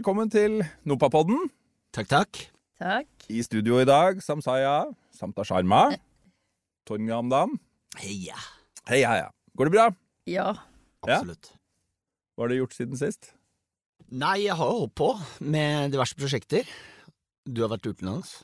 Ja, velkommen til Nopapodden. Takk, takk. Takk. I studio i dag, Samsaya, Samta Sharma, Torgeir Amdam. Heia. Hei, hei, ja. Går det bra? Ja. Ja. Absolutt. Hva har du gjort siden sist? Nei, jeg har jo holdt på med diverse prosjekter. Du har vært utenlands.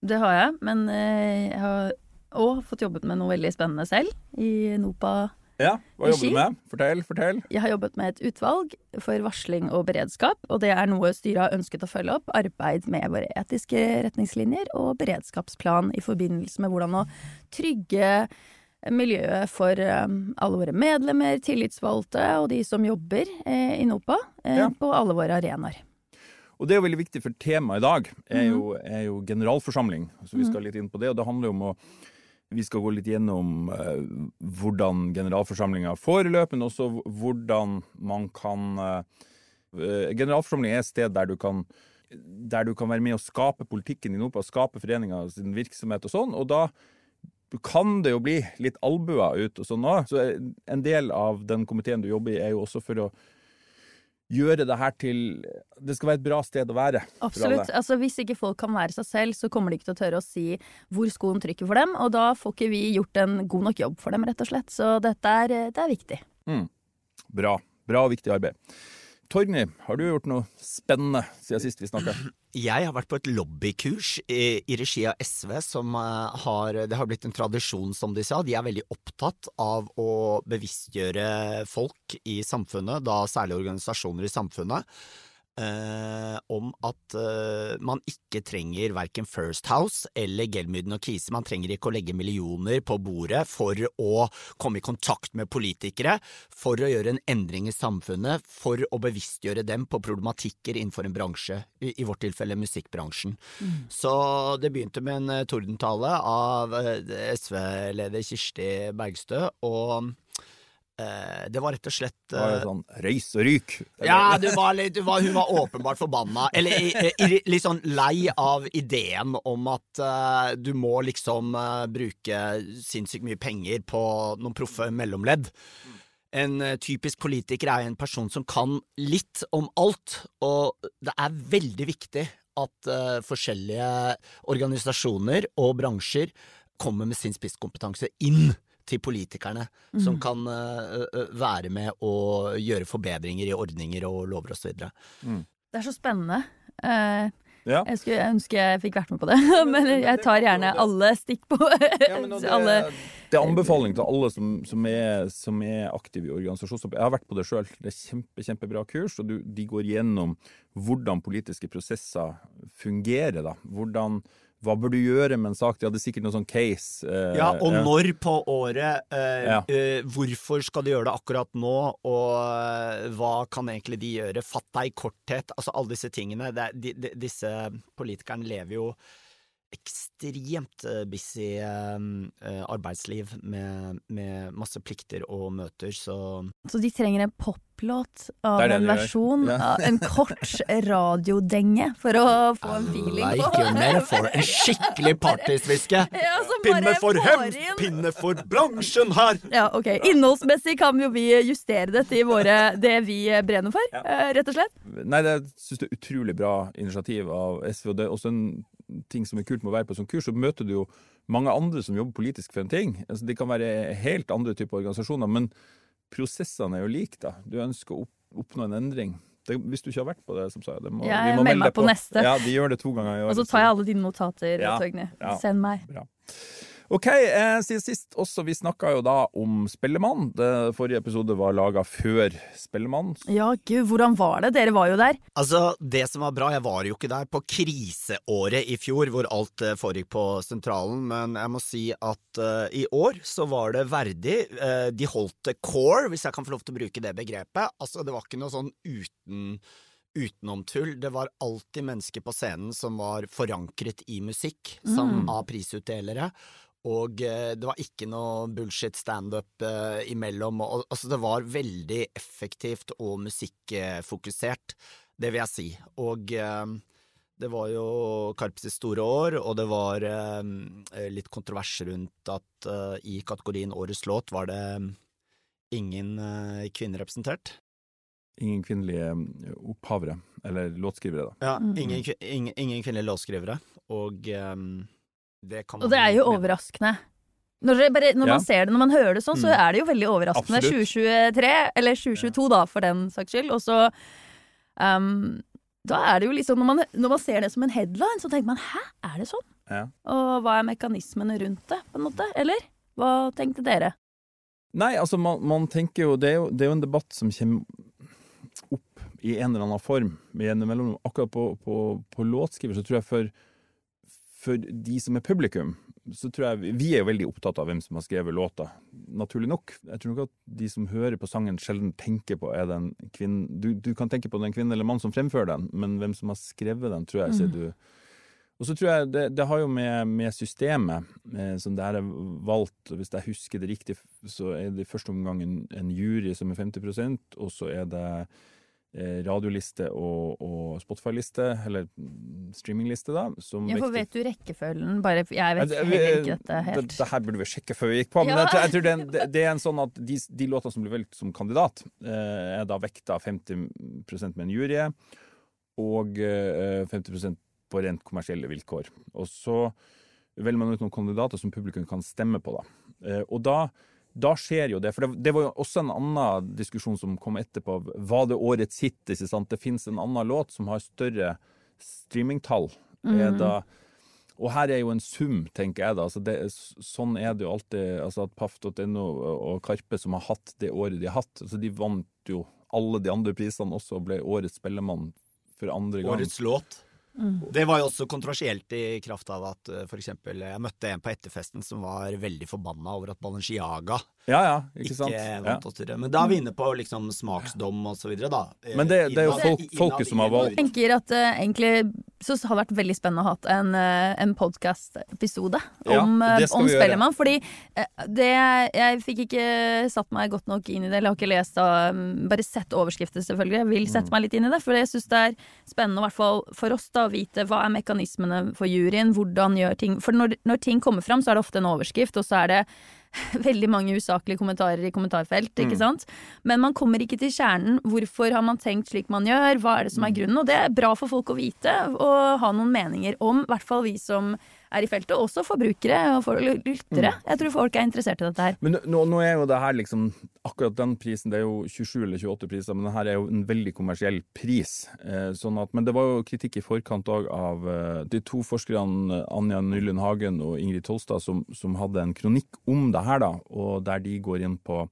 Det har jeg, men eh, jeg har òg fått jobbet med noe veldig spennende selv i NOPA. Ja, hva jobber du med? Fortell, fortell. Jeg har jobbet med et utvalg for varsling og beredskap, og det er noe styret har ønsket å følge opp. Arbeid med våre etiske retningslinjer og beredskapsplan i forbindelse med hvordan å trygge miljøet for eh, alle våre medlemmer, tillitsvalgte og de som jobber eh, i NOPA eh, Ja. på alle våre arenaer. Og det er jo veldig viktig, for temaet i dag er Mhm. jo, er jo generalforsamling. Så vi skal litt inn på det, og det handler jo om å vi skal gå litt gjennom eh, hvordan generalforsamlinga foreløp, men også hvordan man kan eh, Generalforsamling er et sted der du kan der du kan være med å skape politikken i NOPA, skape foreninga sin virksomhet og sånn. Og da kan det jo bli litt albuer ut og sånn òg. Så en del av den komiteen du jobber i, er jo også for å gjøre det her til Det skal være et bra sted å være. Absolutt. Altså, hvis ikke folk kan være seg selv, så kommer de ikke til å tørre å si hvor skoen trykker for dem, og da får ikke vi gjort en god nok jobb for dem, rett og slett. Så dette er, det er viktig. Bra. Bra og viktig arbeid. Torgny, har du gjort noe spennende siden sist vi snakka? Jeg har vært på et lobbykurs i, i regi av SV som eh, har Det har blitt en tradisjon, som de sa. De er veldig opptatt av å bevisstgjøre folk i samfunnet, da særlig organisasjoner i samfunnet, eh, om at eh, man ikke trenger verken First House eller Gelmyden og Kise. Man trenger ikke å legge millioner på bordet for å komme i kontakt med politikere, for å gjøre en endring i samfunnet, for å bevisstgjøre dem på problematikker innenfor en bransje, i, i vårt tilfelle musikkbransjen. Så det begynte med en eh, tordentale av eh, SV-leder Kirsti Bergstø, og det var rett og slett Det var eh, sånn røys og ryk. ja, du var litt, du var, hun var åpenbart forbanna. Eller i, i, litt sånn lei av ideen om at uh, du må liksom uh, bruke sinnssykt mye penger på noen proffe mellomledd. En uh, typisk politiker er en person som kan litt om alt, og det er veldig viktig at eh, forskjellige organisasjoner og bransjer kommer med sin spisskompetanse inn til politikerne, som kan eh, være med og gjøre forbedringer i ordninger og lover osv. Det er så spennende. Uh, Ja. jeg skulle jeg ønske jeg fikk vært med på det, men jeg tar gjerne alle stikk på Ja, det, alle det er anbefaling til alle som, som, er, som er aktive i organisasjonsarbeid. Jeg har vært på det sjøl. Det er kjempe, kjempebra kurs, og du, de går gjennom hvordan politiske prosesser fungerer. da. Hvordan, hva bør du gjøre med en sak? De hadde sikkert noen sånn case. eh, Ja, og når på året? Eh, Ja. eh, hvorfor skal de gjøre det akkurat nå? Og eh, hva kan egentlig de gjøre? Fatt deg i korthet. Altså alle disse tingene. Det, de, de, disse politikerne lever jo ekstremt eh, busy eh, eh, arbeidsliv med, med masse plikter og møter, så Så de trenger en poplåt av Det det en versjon Ja. av en kort radiodenge for å få en feeling like på mer metaphor. En skikkelig partysviske. Ja, Pinne for hevn! pinne for bransjen her! Ja, ok. Innholdsmessig kan jo vi justere det til våre, det vi brenner for, ja. rett og slett. Nei, det synes jeg er utrolig bra initiativ av SV. og Det er også en ting som er kult med å være på sånn kurs. Så møter du jo mange andre som jobber politisk for en ting. Altså, de kan være helt andre typer organisasjoner, men prosessene er jo like. da. Du ønsker å oppnå en endring. Det, hvis du ikke har vært på det, som sa, det må, Jeg vi må melde meg deg på neste. Ja, de gjør det to ganger i Og så tar jeg alle dine notater, Ja, Torgny. ja. Send meg. Bra. OK, eh, siden sist også, vi snakka jo da om Spellemann. Det forrige episode var laga før Spellemann. Ja, gud, hvordan var det? Dere var jo der. Altså, det som var bra, jeg var jo ikke der på kriseåret i fjor, hvor alt eh, foregikk på sentralen, men jeg må si at uh, i år så var det verdig. Uh, de holdt det core, hvis jeg kan få lov til å bruke det begrepet. Altså, det var ikke noe sånn uten utenomtull. Det var alltid mennesker på scenen som var forankret i musikk, som Mm. av prisutdelere. Og eh, det var ikke noe bullshit standup eh, imellom. Og, altså, det var veldig effektivt og musikkfokusert, det vil jeg si. Og eh, det var jo Karps' store år, og det var eh, litt kontrovers rundt at eh, i kategorien Årets låt var det ingen kvinner representert. ingen kvinnelige opphavere, eller låtskrivere, da. Ja, Mm. ingen, ingen, ingen kvinnelige låtskrivere, og det kan man Og det er jo overraskende. Når, det bare, når Ja. man ser det, når man hører det sånn, så Mm. er det jo veldig overraskende. Absolutt. 2023, eller 2022 da, for den saks skyld. Og så um, Da er det jo liksom når man, når man ser det som en headline, så tenker man hæ, er det sånn? Ja. Og hva er mekanismene rundt det, på en måte? Eller? Hva tenkte dere? Nei, altså man, man tenker jo det, er jo det er jo en debatt som kommer opp i en eller annen form med jevne. Akkurat på, på, på låtskriver så tror jeg for, for de som er publikum, så tror jeg vi- er jo veldig opptatt av hvem som har skrevet låta, naturlig nok. Jeg tror nok at de som hører på sangen, sjelden tenker på er det en kvinne du, du kan tenke på den kvinnen kvinne eller mann som fremfører den, men hvem som har skrevet den, tror jeg sier du. Og så tror jeg det, det har jo med, med systemet eh, som det her er valgt, og hvis jeg husker det riktig, så er det i første omgang en, en jury som er 50% og så er det radioliste og, og Spotify-liste, eller mm, streamingliste, da. Som Ja, for vet du rekkefølgen? Bare, jeg vet Ja, det- ikke dette helt. det her burde vi sjekke før vi gikk på, men Ja. jeg, tror, jeg tror det, er en, det, det er en sånn at de, de låtene som blir valgt som kandidat, eh, er da vekta 50% med en jury, og eh, 50% på rent kommersielle vilkår. Og så velger man ut noen kandidater som publikum kan stemme på, da. Eh, og da da skjer jo det. For det, det var jo også en annen diskusjon som kom etterpå. Var det årets hit? Ikke sant? Det fins en annen låt som har større streamingtall. Da, og her er jo en sum, tenker jeg da. Altså det, sånn er det jo alltid. altså at Paff.no og Karpe, som har hatt det året de har hatt, altså de vant jo alle de andre prisene også og ble årets spellemann for andre gang. Årets låt. Mm. Det var jo også kontroversielt i kraft av at eh, for eksempel jeg møtte en på etterfesten som var veldig forbanna over at Balenciaga Ja, ja, ikke, ikke, sant? Ja. vant å styre. Men da er vi inne på liksom smaksdom og så videre, da. Eh, Men det- det er jo folk- folket som har valgt. Jeg tenker at uh, egentlig så har det vært veldig spennende å ha en, uh, en podkast-episode om, ja, om. Spellemann. Fordi uh, det Jeg fikk ikke satt meg godt nok inn i det, eller har ikke lest av Bare sett overskrifter, selvfølgelig. Jeg vil Mm. sette meg litt inn i det, for jeg syns det er spennende, i hvert fall for oss, da, å vite hva er mekanismene for juryen, hvordan gjør ting For når, når ting kommer fram, så er det ofte en overskrift, og så er det veldig mange usaklige kommentarer i kommentarfelt, ikke Mm. sant? Men man kommer ikke til kjernen. Hvorfor har man tenkt slik man gjør? Hva er det som er grunnen? Og det er bra for folk å vite og ha noen meninger om, i hvert fall vi som er i feltet, også forbrukere og for lyttere. Jeg tror folk er interessert i dette her. Men nå, nå er jo det her liksom Akkurat den prisen, det er jo 27 eller 28 priser, men det her er jo en veldig kommersiell pris. Eh, sånn at, men det var jo kritikk i forkant òg av eh, de to forskerne Anja Nylund Hagen og Ingrid Tolstad som, som hadde en kronikk om det her, da, og der de går inn på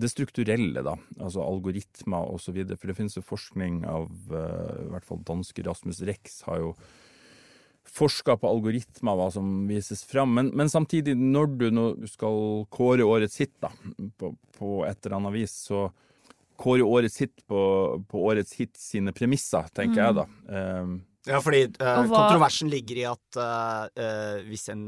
det strukturelle, da, altså algoritmer osv. For det finnes jo forskning av eh, i hvert fall danske Rasmus Rex har jo forska på algoritmer, hva som vises fram. Men, men samtidig, når du nå skal kåre årets hit da, på, på et eller annet vis, så kåre årets hit på, på årets hit sine premisser, tenker jeg da. Um, Ja, fordi uh, kontroversen ligger i at uh, uh, hvis en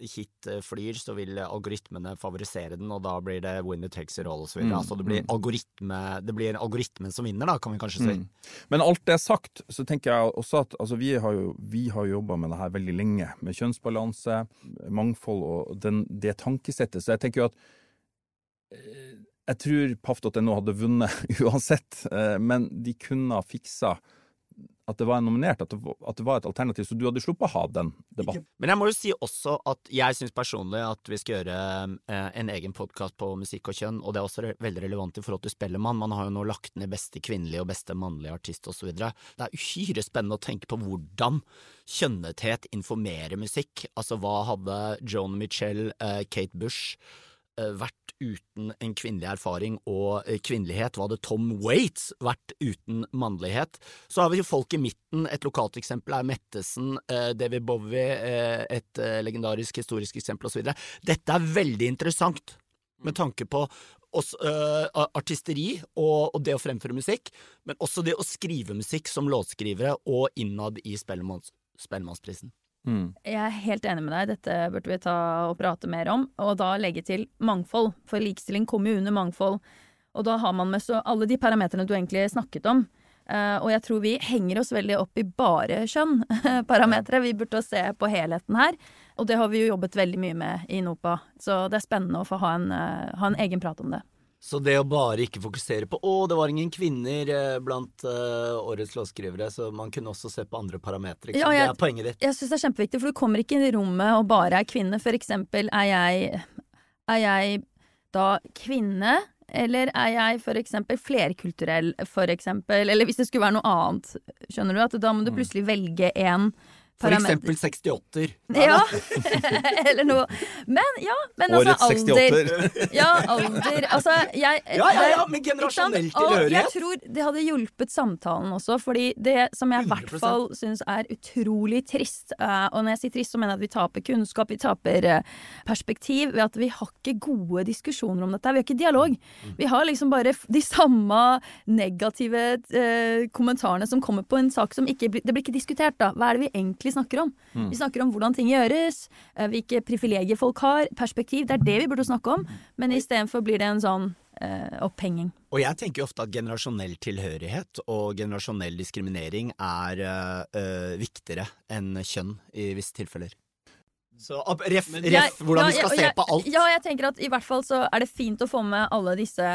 hit flyr, så vil algoritmene favorisere den, og da blir det winner takes it all og så videre. Mm, så det blir, mm. algoritme, det blir algoritmen som vinner, da, kan vi kanskje si. Mm. Men alt det er sagt, så tenker jeg også at altså, vi har jo vi har jobba med det her veldig lenge. Med kjønnsbalanse, mangfold og den, det tankesettet. Så jeg tenker jo at Jeg tror paff.no hadde vunnet uansett, men de kunne ha fiksa at det var en nominert, at det, at det var et alternativ, så du hadde sluppet å ha den debatten. Men jeg må jo si også at jeg syns personlig at vi skal gjøre eh, en egen podkast på musikk og kjønn, og det er også re veldig relevant i forhold til Spellemann. Man har jo nå lagt ned beste kvinnelige og beste mannlige artist osv. Det er uhyre spennende å tenke på hvordan kjønnethet informerer musikk. Altså hva hadde Joan Michelle, eh, Kate Bush vært uten en kvinnelig erfaring og eh, kvinnelighet? Hva hadde Tom Waits vært uten mannlighet? Så har vi jo folk i midten. Et lokalt eksempel er Mettesen, eh, David Bowie, eh, et eh, legendarisk historisk eksempel osv. Dette er veldig interessant med tanke på oss, uh, artisteri og, og det å fremføre musikk, men også det å skrive musikk som låtskrivere og innad i Spellemanns, Spellemannsprisen. Mm. Jeg er helt enig med deg, dette burde vi ta og prate mer om. Og da legge til mangfold, for likestilling kommer jo under mangfold. Og da har man med alle de parametrene du egentlig snakket om. Uh, og jeg tror vi henger oss veldig opp i bare kjønn-parametere. Vi burde se på helheten her. Og det har vi jo jobbet veldig mye med i NOPA. Så det er spennende å få ha en, uh, ha en egen prat om det. Så det å bare ikke fokusere på 'å, det var ingen kvinner eh, blant uh, årets låtskrivere', så man kunne også se på andre parametere. Ja, Det er poenget ditt. Jeg syns det er kjempeviktig, for du kommer ikke inn i rommet og bare er kvinne. For eksempel, er jeg, er jeg da kvinne? Eller er jeg for eksempel flerkulturell, for eksempel? Eller hvis det skulle være noe annet, skjønner du? At da må du plutselig velge én For eksempel 68-er. Ja, eller noe. Men ja, men Årets altså alder. Ja, alder. Altså, jeg Ja, ja, ja, men generasjonell tilhørighet. Jeg tror det hadde hjulpet samtalen også, fordi det som jeg i hvert fall syns er utrolig trist, eh, og når jeg sier trist, så mener jeg at vi taper kunnskap, vi taper eh, perspektiv, ved at vi har ikke gode diskusjoner om dette. Vi har ikke dialog. Mm. Vi har liksom bare de samme negative eh, kommentarene som kommer på en sak som ikke Det blir ikke diskutert, da. Hva er det vi egentlig snakker om? Vi snakker om hvordan ting gjøres, eh, hvilke privilegier folk har, perspektiv. Det er det vi burde snakke om, men istedenfor blir det en sånn eh, opphenging. Og jeg tenker jo ofte at generasjonell tilhørighet og generasjonell diskriminering er øh, øh, viktigere enn kjønn i visse tilfeller. Så ref, ref hvordan ja, vi skal se på alt. Ja, jeg tenker at i hvert fall så er det fint å få med alle disse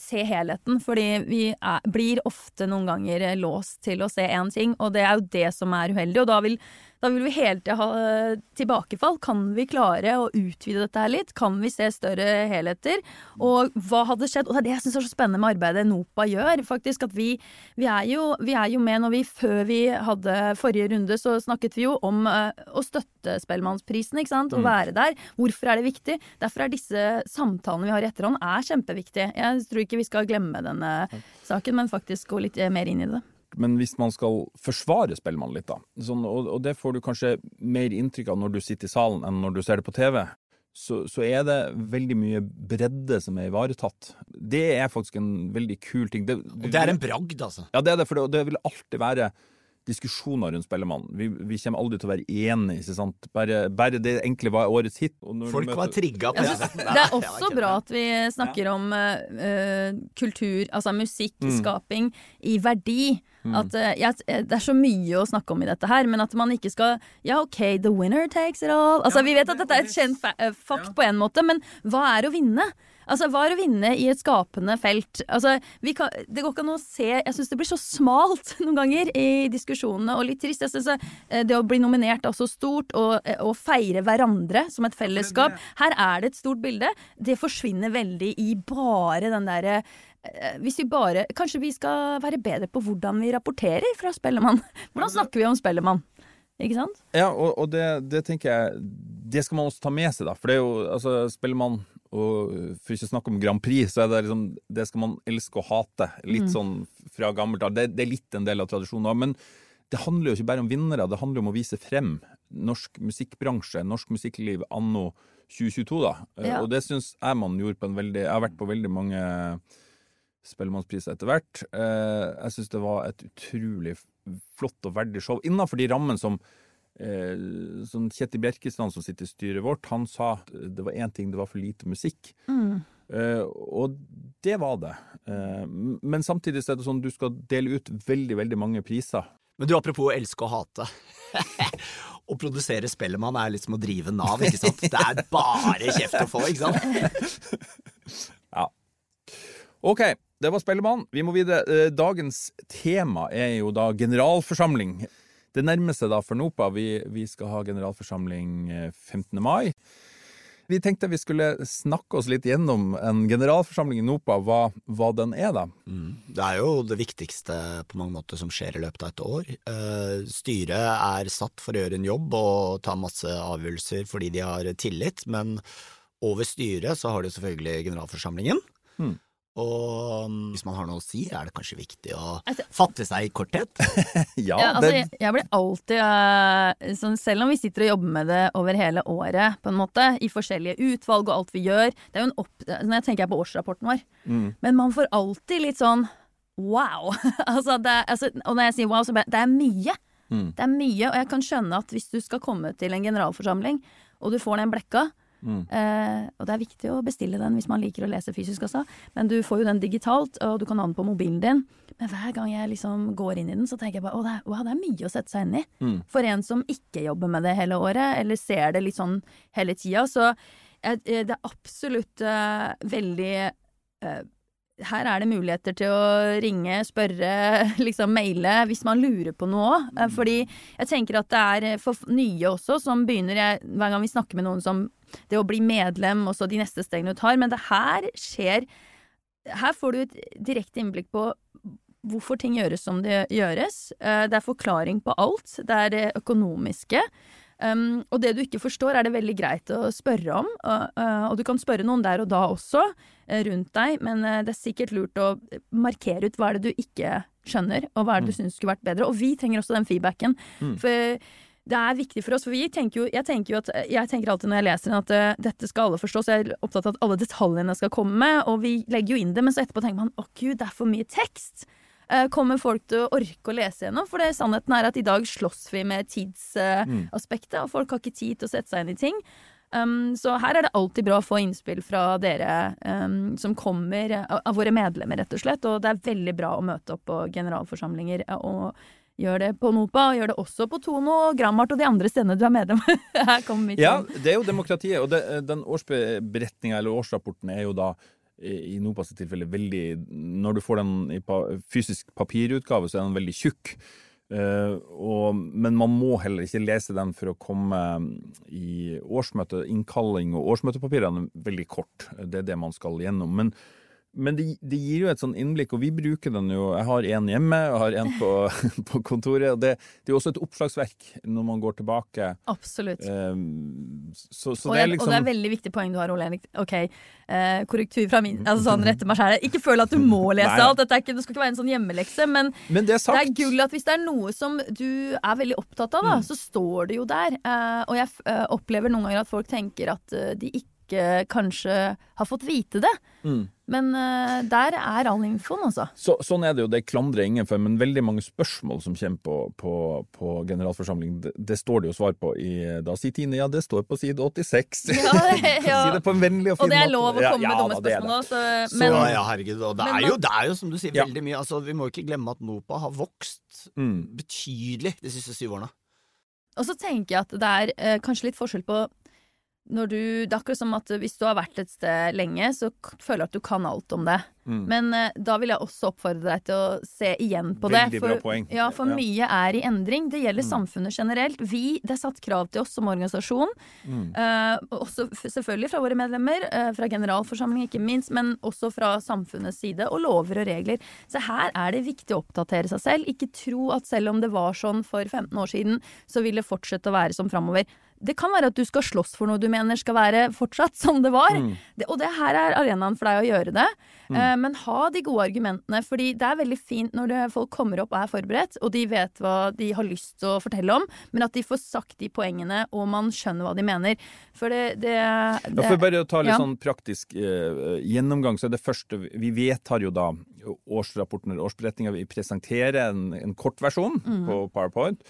Se helheten, fordi vi er, blir ofte noen ganger låst til å se én ting, og det er jo det som er uheldig. Og da vil, da vil vi hele tida ha eh, tilbakefall. Kan vi klare å utvide dette her litt? Kan vi se større helheter? Og hva hadde skjedd? Og det er det jeg syns er så spennende med arbeidet NOPA gjør. faktisk, at vi, vi, er jo, vi er jo med når vi Før vi hadde forrige runde, så snakket vi jo om uh, å støtte Spellemannsprisen, ikke sant? Å være der. Hvorfor er det viktig? Derfor er disse samtalene vi har i etterhånd, er kjempeviktige. Jeg tror ikke vi skal glemme denne saken, men faktisk gå litt mer inn i det. Men hvis man skal forsvare Spellemann litt, da, sånn, og, og det får du kanskje mer inntrykk av når du sitter i salen enn når du ser det på TV, så, så er det veldig mye bredde som er ivaretatt. Det er faktisk en veldig kul ting. Det, Og det er en bragd, altså. Ja, det er det, for det, det vil alltid være diskusjoner rundt Spellemann. Vi, vi kommer aldri til å være enige, ikke sant. Bare, bare det enkle var årets hit. og når Folk møter- var trigga på det. synes det er også bra at vi snakker om eh, kultur, altså musikkskaping, i verdi. At uh, jeg, Det er så mye å snakke om i dette her, men at man ikke skal Ja, OK, the winner takes it all. Altså, Vi vet at dette er et kjent fa fakt fakt på en måte, men hva er å vinne? Altså, Hva er å vinne i et skapende felt? Altså, vi kan, Det går ikke an å se Jeg syns det blir så smalt noen ganger i diskusjonene, og litt trist. Jeg synes eh, Det å bli nominert er også stort, og eh, å feire hverandre som et fellesskap Her er det et stort bilde. Det forsvinner veldig i bare den derre eh, hvis vi bare Kanskje vi skal være bedre på hvordan vi rapporterer fra Spellemann? Hvordan snakker vi om Spellemann? Ikke sant? Ja, og, og det, det tenker jeg Det skal man også ta med seg, da. For det er jo altså, Spellemann og for ikke å snakke om Grand Prix, så er det liksom Det skal man elske og hate. Litt sånn fra gammelt av. Det, det er litt en del av tradisjonen. òg. Men det handler jo ikke bare om vinnere, det handler om å vise frem norsk musikkbransje, norsk musikkliv anno 2022, da. Eh, Ja. Og det syns jeg man gjorde på en veldig Jeg har vært på veldig mange Spellemannspriser etter hvert. Eh, Jeg syns det var et utrolig flott og verdig show innenfor de rammene som eh, sånn Kjetil Bjerkestrand, som sitter i styret vårt, han sa at det var én ting, det var for lite musikk. Eh, og det var det. Eh, men samtidig så er det sånn du skal dele ut veldig, veldig mange priser. Men du, apropos elske og hate. å produsere Spellemann er litt som å drive Nav, ikke sant? Det er bare kjeft å få, ikke sant? Ja. OK, det var Spellemann. Vi må videre. Eh, Dagens tema er jo da generalforsamling. Det nærmer seg da for NOPA. Vi, vi skal ha generalforsamling eh, 15. mai. Vi tenkte vi skulle snakke oss litt gjennom en generalforsamling i NOPA, hva, hva den er, da. Det er jo det viktigste på mange måter som skjer i løpet av et år. Uh, styret er satt for å gjøre en jobb og ta masse avgjørelser fordi de har tillit, men over styret så har de selvfølgelig generalforsamlingen. Mm. Og um, hvis man har noe å si, er det kanskje viktig å Altså- fatte seg i korthet. Ja, Ja, altså, jeg, jeg blir alltid uh, sånn, Selv om vi sitter og jobber med det over hele året, på en måte, i forskjellige utvalg og alt vi gjør Det er jo en opp... Når jeg tenker på årsrapporten vår. mm, Men man får alltid litt sånn wow. altså, det, altså, og når jeg sier wow, så bare Det er mye. Mm. Det er mye, og jeg kan skjønne at hvis du skal komme til en generalforsamling, og du får den blekka mm. eh, Og det er viktig å bestille den hvis man liker å lese fysisk også, men du får jo den digitalt, og du kan ha den på mobilen din. Men hver gang jeg liksom går inn i den, så tenker jeg bare å, det er, wow, det er mye å sette seg inn i. Mm. For en som ikke jobber med det hele året, eller ser det litt sånn hele tida. Så eh, det er absolutt uh, veldig eh, her er det muligheter til å ringe, spørre, liksom maile hvis man lurer på noe òg. Mm. Fordi jeg tenker at det er for nye også som begynner jeg, Hver gang vi snakker med noen som det å bli medlem, og så de neste stegene du tar. Men det her skjer Her får du et direkte innblikk på hvorfor ting gjøres som det gjøres. Eh, Det er forklaring på alt. Det er det økonomiske. Um, og det du ikke forstår, er det veldig greit å spørre om. Og, uh, og du kan spørre noen der og da også, uh, rundt deg, men uh, det er sikkert lurt å markere ut hva er det du ikke skjønner, og hva er det du syns skulle vært bedre. Og vi trenger også den feedbacken. Mm. For det er viktig for oss, for vi tenker jo, jeg tenker jo at, jeg tenker alltid når jeg leser den at uh, dette skal alle forstå, så jeg er opptatt av at alle detaljene skal komme, og vi legger jo inn det, men så etterpå tenker man å gud, det er for mye tekst. Eh, Kommer folk til å orke å lese gjennom? For det, sannheten er at i dag slåss vi med tidsaspektet, og folk har ikke tid til å sette seg inn i ting. Um, så her er det alltid bra å få innspill fra dere um, som kommer, eh, av, av våre medlemmer, rett og slett. Og det er veldig bra å møte opp på generalforsamlinger eh, og gjøre det på NOPA, og gjøre det også på Tono og Grammart og de andre stedene du er medlem. her kommer mitt Ja, det er jo demokratiet. Og det, den årsberetninga eller årsrapporten er jo da i NOPAs tilfelle veldig Når du får den i pa, fysisk papirutgave, så er den veldig tjukk. Uh, og, men man må heller ikke lese den for å komme i årsmøte. Innkalling og årsmøtepapirene er veldig kort. Det er det man skal gjennom. Men, men det, det gir jo et sånn innblikk, og vi bruker den jo Jeg har en hjemme, jeg har en på, på kontoret. og det, det er jo også et oppslagsverk når man går tilbake. Absolutt. Um, så, så og, det er liksom og det er veldig viktig poeng du har, Ole Henrik. Ok, uh, korrektur fra min Altså sånn rette meg sjæl. Ikke føl at du må lese alt. Dette ikke, det skal ikke være en sånn hjemmelekse. Men Men det er det er gull at hvis det er noe som du er veldig opptatt av, da, så står det jo der. Uh, og jeg eh, opplever noen ganger at folk tenker at de ikke kanskje har fått vite det. Mm. Men uh, der er all infoen, altså. Så, sånn er det jo, det klandrer ingen for, men veldig mange spørsmål som kommer på, på, på generalforsamling, det, det står det jo svar på i Da sier Tine ja, det står på side 86. Ja, ja. si det på en vennlig og fin Og det er måte. lov å Ja, komme med ja, dumme det er spørsmål òg, Så men ja, herregud. Og det men er, jo, det er jo som du sier, Ja. veldig mye. Altså, vi må ikke glemme at NOPA har vokst Mm. betydelig de siste syv årene. Og så tenker jeg at det er eh, kanskje litt forskjell på når du, Det er akkurat som at hvis du har vært et sted lenge, så føler du at du kan alt om det. Mm. Men eh, da vil jeg også oppfordre deg til å se igjen på det. Veldig For, bra poeng. Ja, for Ja. Mm. mye er i endring. Det gjelder samfunnet generelt. Vi, Det er satt krav til oss som organisasjon. Mm. eh, også selvfølgelig fra våre medlemmer, eh, fra generalforsamling ikke minst, men også fra samfunnets side, og lover og regler. Så her er det viktig å oppdatere seg selv. Ikke tro at selv om det var sånn for 15 år siden, så vil det fortsette å være som framover. Det kan være at du skal slåss for noe du mener skal være fortsatt som det var. Mm. Det, og det her er arenaen for deg å gjøre det. Eh, men ha de gode argumentene, fordi det er veldig fint når det, folk kommer opp og er forberedt, og de vet hva de har lyst til å fortelle om, men at de får sagt de poengene, og man skjønner hva de mener. For det, det, Ja, for bare å ta litt ja. sånn praktisk eh, gjennomgang, så er det første Vi vedtar jo da årsrapporten eller årsberetninga. Vi presenterer en, en kort versjon Mm. på PowerPoint.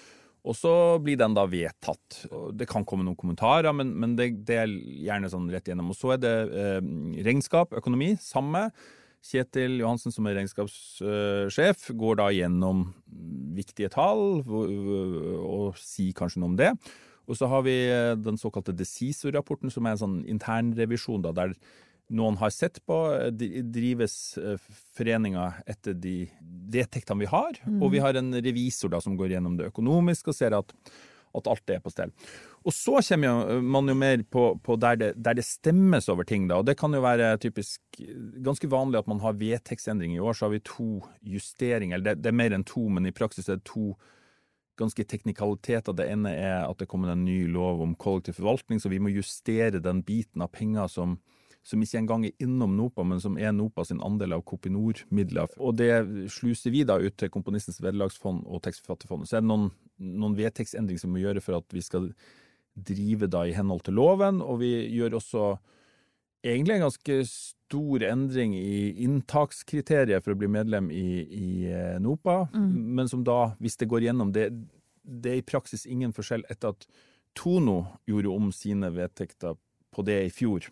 Og så blir den da vedtatt. Det kan komme noen kommentarer, men, men det, det er gjerne sånn rett igjennom. Og så er det eh, regnskap, økonomi, samme. Kjetil Johansen, som er regnskapssjef, går da gjennom viktige tall og sier kanskje noe om det. Og så har vi eh, den såkalte decisor-rapporten som er en sånn internrevisjon, der noen har sett på, eh, drives eh, foreninga etter de vedtektene vi har, og vi har en revisor da som går gjennom det økonomiske og ser at, at alt er på stell. Og så kommer man jo mer på, på der, det, der det stemmes over ting, da, og det kan jo være typisk ganske vanlig at man har vedtektsendring. I år så har vi to justeringer, eller det, det er mer enn to, men i praksis er det to ganske teknikaliteter. Det ene er at det kommer en ny lov om kollektiv forvaltning, så vi må justere den biten av penger som, som ikke engang er innom NOPA, men som er NOPA sin andel av Kopinor-midler. Og det sluser vi da ut til Komponistens vederlagsfond og Tekstforfatterfondet. Så er det noen, noen vedtektsendringer som må gjøre for at vi skal drive da i henhold til loven, og vi gjør også egentlig en ganske stor endring i inntakskriteriet for å bli medlem i, i NOPA, NOPA, men som da, hvis det går gjennom, det, det er i praksis ingen forskjell etter at Tono gjorde om sine vedtekter på det i fjor.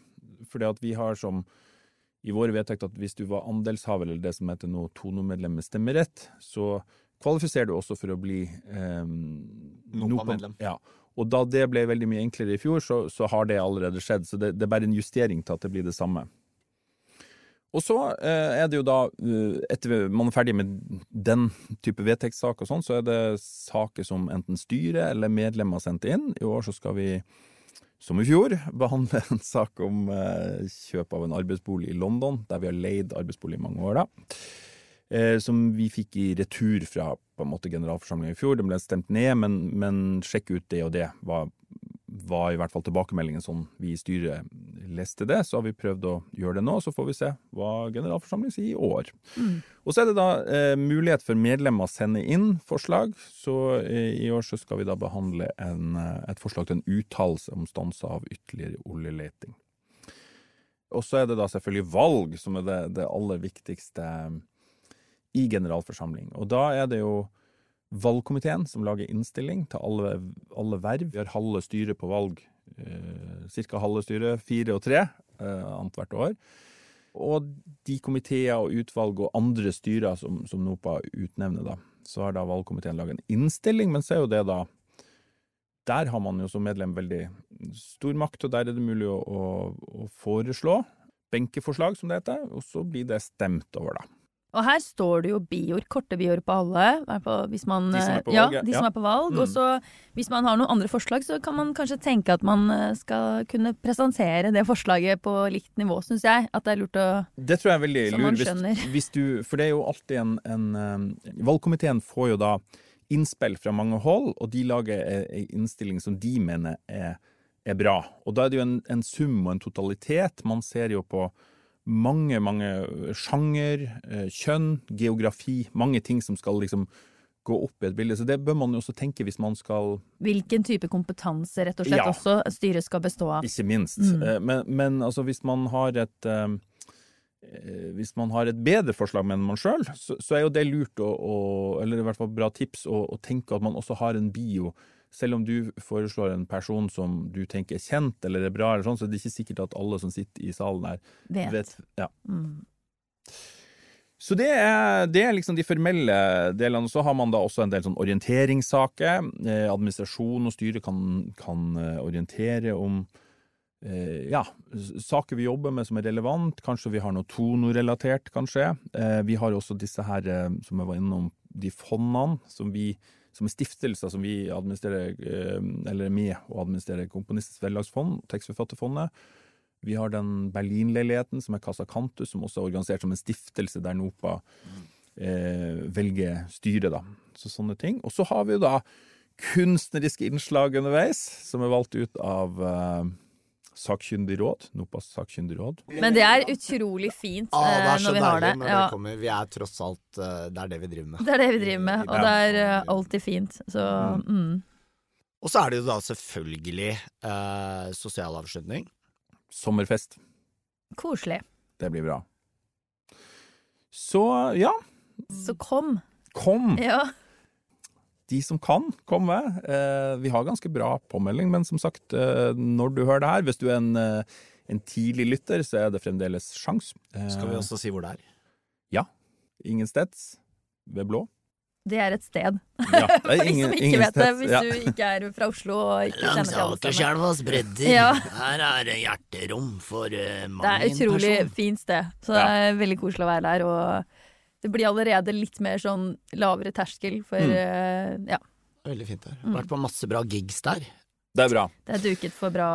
Fordi at vi har som i våre vedtekter at hvis du var andelshaver, eller det som heter nå Tono-medlem med stemmerett, så kvalifiserer du også for å bli eh, NOPA-medlem. Ja. Og da det ble veldig mye enklere i fjor, så, så har det allerede skjedd. Så det, det er bare en justering til at det blir det samme. Og så eh, er det jo da, eh, etter man er ferdig med den type vedtektssaker og sånn, så er det saker som enten styret eller medlemmer har sendt inn. I år så skal vi, som i fjor, behandle en sak om eh, kjøp av en arbeidsbolig i London, der vi har leid arbeidsbolig i mange år, da. Eh, som vi fikk i retur fra på en måte generalforsamlingen i fjor. Den ble stemt ned, men, men sjekk ut det og det. Var, var i hvert fall tilbakemeldingen sånn vi i styret leste det. Så har vi prøvd å gjøre det nå, så får vi se hva generalforsamlingen sier i år. Mm. Og så er det da eh, mulighet for medlemmer å sende inn forslag. Så eh, i år så skal vi da behandle en, eh, et forslag til en uttalelse om stans av ytterligere oljeleting. Og så er det da selvfølgelig valg som er det, det aller viktigste i generalforsamling. Og da er det jo valgkomiteen som lager innstilling til alle, alle verv. Vi har halve styret på valg, eh, ca. halve styret, fire og tre, eh, annethvert år. Og de komiteer og utvalg og andre styrer som, som NOPA utnevner, da, så har da valgkomiteen laget en innstilling, men så er jo det da Der har man jo som medlem veldig stor makt, og der er det mulig å, å, å foreslå benkeforslag, som det heter, og så blir det stemt over, da. Og her står det jo bior, korte bioer på alle. Hvis man, de som er på ja, valg. De som er på valg. Mm. Og så hvis man har noen andre forslag, så kan man kanskje tenke at man eh, skal kunne presentere det forslaget på likt nivå, syns jeg. At det er lurt å Det tror jeg er veldig lurt. Hvis, hvis, du, for det er jo alltid en, en um, Valgkomiteen får jo da innspill fra mange hold, og de lager ei innstilling som de mener er, er, bra. Og da er det jo en, en sum og en totalitet. Man ser jo på mange, mange sjanger, eh, kjønn, geografi, mange ting som skal liksom gå opp i et bilde. Så det bør man jo også tenke hvis man skal Hvilken type kompetanse rett og slett ja. også styret skal bestå av. Ikke minst. Mm. Eh, men, men, altså hvis man har et hvis man har et bedre forslag enn man sjøl, så, så, er jo det lurt å, å, eller i hvert fall bra tips å, å tenke at man også har en bio selv om du foreslår en person som du tenker er kjent eller er bra, eller sånn, så er det ikke sikkert at alle som sitter i salen her vet. vet ja. mm. Så det er, det er, liksom de formelle delene. Så har man da også en del sånn orienteringssaker. Eh, administrasjon og styre kan, kan eh, orientere om eh, ja, saker vi jobber med som er relevant. Kanskje vi har noe Tono-relatert, kanskje. Eh, vi har også disse her, eh, som jeg var innom, de fondene som vi som er stiftelser som vi administrerer, eh, eller er med å administrere Komponistens Vederlagsfond, Tekstforfatterfondet. Vi har den Berlin-leiligheten, som er Casa Cantus, som også er organisert som en stiftelse der NOPA eh, velger styre, da. Så sånne ting. Og så har vi jo da kunstneriske innslag underveis, som er valgt ut av eh, sakkyndig råd. NOPAs sakkyndig råd. Men det er utrolig fint ah, det er eh, når vi har det. Når ja. det kommer. Vi er tross alt uh, Det er det vi driver med. Det er det vi driver med, og det er uh, alltid fint. Så mm. mm. Og så er det jo da selvfølgelig Sosial avslutning Sommerfest. Koselig. Det blir bra. Så ja. Så kom. Kom! Ja de som kan komme. Eh, vi har ganske bra påmelding, men som sagt, eh, når du hører det her, hvis du er en, eh, en tidlig lytter, så er det fremdeles sjans. Skal vi også si hvor det er? Ja. Ingensteds. Ved Blå. Det er et sted. Ja, det er ingen, For de som ikke vet det, hvis ja. du ikke er fra Oslo og ikke kjenner til alle Akerselvas bredder. Ja. Her er det hjerterom for uh, mange Det er et utrolig fint sted, så det er veldig koselig å være der. Og det blir allerede litt mer sånn lavere terskel for mm. uh, Ja. Veldig fint der. Mm. Vært på masse bra gigs der. Det er bra. Det er duket for bra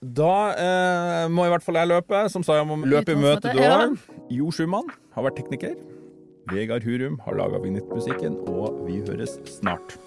Da eh, må i hvert fall jeg løpe. Som sa, jeg må løpe i møte du har. Ja. Jo Schumann har vært tekniker. Vegard Hurum har laga vignettmusikken, og vi høres snart.